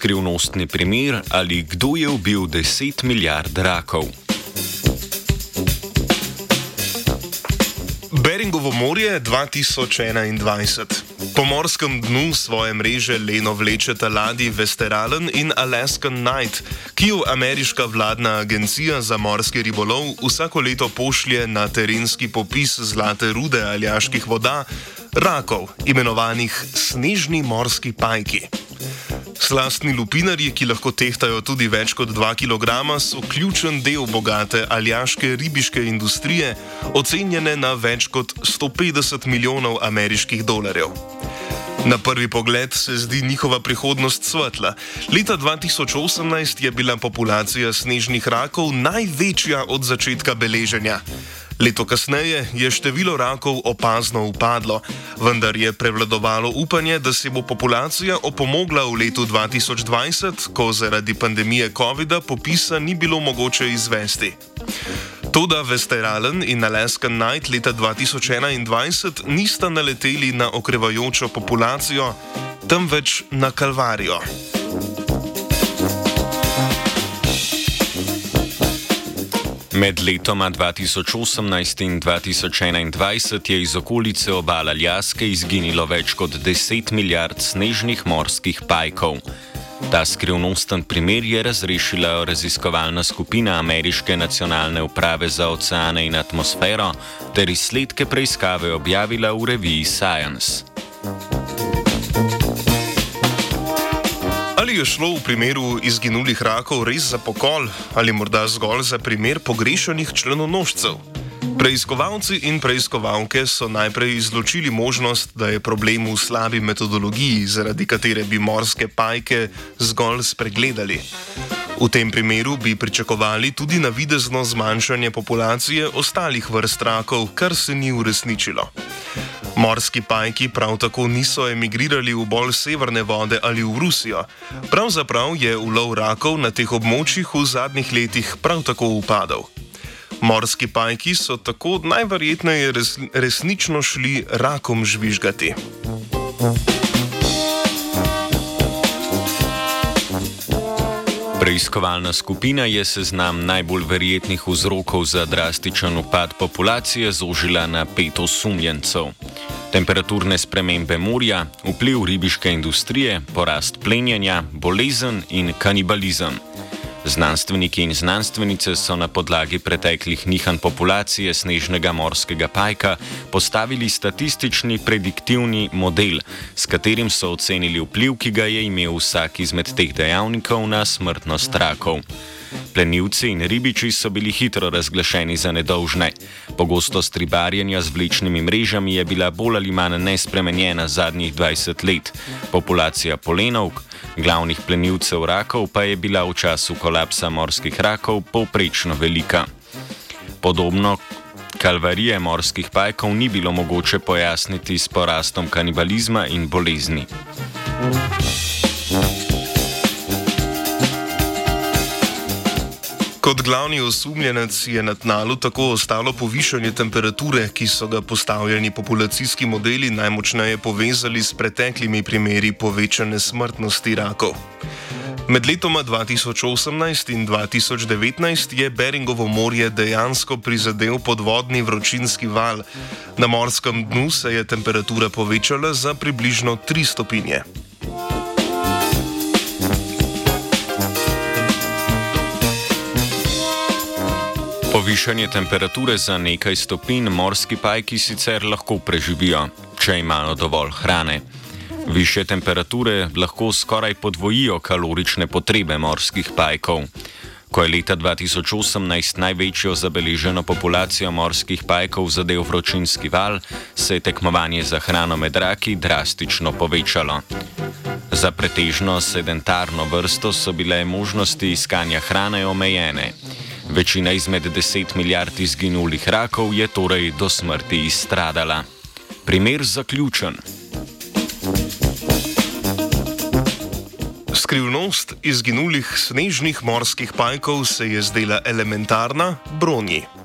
skrivnostni primer ali kdo je ubil 10 milijard rakov. Beringovo morje 2021. Po morskem dnu svoje mreže leno vlečeta ladji Vesteralen in Alaskan Night, ki jo ameriška vladna agencija za morski ribolov vsako leto pošlje na terenski popis zlate rude aljaških voda, rakov, imenovanih snežni morski pajki. Slastni lupinarji, ki lahko tehtajo tudi več kot 2 kg, so ključen del bogate aljaške ribiške industrije, ocenjene na več kot 150 milijonov ameriških dolarjev. Na prvi pogled se zdi njihova prihodnost svetla. Leta 2018 je bila populacija snežnih rakov največja od začetka beleženja. Leto kasneje je število rakov opazno upadlo, vendar je prevladovalo upanje, da se bo populacija opomogla v letu 2020, ko zaradi pandemije COVID-a popisa ni bilo mogoče izvesti. Toda Vesteralen in Alaskan Night leta 2021 nista naleteli na okrevajočo populacijo, temveč na kalvarijo. Med letoma 2018 in 2021 je iz okolice obala Ljaske izginilo več kot 10 milijard snežnih morskih pajkov. Ta skrivnosten primer je razrešila raziskovalna skupina Ameriške nacionalne uprave za oceane in atmosfero ter izsledke preiskave objavila v reviji Science. Ali je šlo v primeru izginulih rakov res za pokol ali morda zgolj za primer pogrešanih členonožcev? Preiskovalci in preiskovalke so najprej izločili možnost, da je problem v slabi metodologiji, zaradi katere bi morske pajke zgolj spregledali. V tem primeru bi pričakovali tudi navidezno zmanjšanje populacije ostalih vrst rakov, kar se ni uresničilo. Morski pajki prav tako niso emigrirali v bolj severne vode ali v Rusijo. Pravzaprav je ulov rakov na teh območjih v zadnjih letih prav tako upadal. Morski pajki so tako najverjetneje res, resnično šli rakom žvižgati. Preiskovalna skupina je seznam najbolj verjetnih vzrokov za drastičen upad populacije zožila na pet osumljencev. Temperaturne spremembe morja, vpliv ribiške industrije, porast plenjenja, bolezen in kanibalizem. Znanstveniki in znanstvenice so na podlagi preteklih nihanj populacije snežnega morskega pajka postavili statistični prediktivni model, s katerim so ocenili vpliv, ki ga je imel vsak izmed teh dejavnikov na smrtnost rakov. Plenilci in ribiči so bili hitro razglašeni za nedolžne. Pogostost ribarjenja z vlečnimi mrežami je bila bolj ali manj nespremenjena zadnjih 20 let. Populacija polenovk, glavnih plenilcev rakov, pa je bila v času kolapsa morskih rakov povprečno velika. Podobno kalvarije morskih pajkov ni bilo mogoče pojasniti s porastom kanibalizma in bolezni. Kot glavni osumljenec je na tnalu tako ostalo povišanje temperature, ki so ga postavljeni populacijski modeli najmočneje povezali s preteklimi primeri povečane smrtnosti rakov. Med letoma 2018 in 2019 je Beringovo morje dejansko prizadel podvodni vročinski val. Na morskem dnu se je temperatura povečala za približno 3 stopinje. Povišanje temperature za nekaj stopinj morski pajki sicer lahko preživijo, če imajo dovolj hrane. Više temperature lahko skoraj podvojijo kalorične potrebe morskih pajkov. Ko je leta 2018 največjo zabeleženo populacijo morskih pajkov zadev vročinski val, se je tekmovanje za hrano med raki drastično povečalo. Za pretežno sedentarno vrsto so bile možnosti iskanja hrane omejene. Večina izmed 10 milijard izginulih rakov je torej do smrti izstradala. Primer zaključen. Skrivnost izginulih snežnih morskih pajkov se je zdela elementarna, bronji.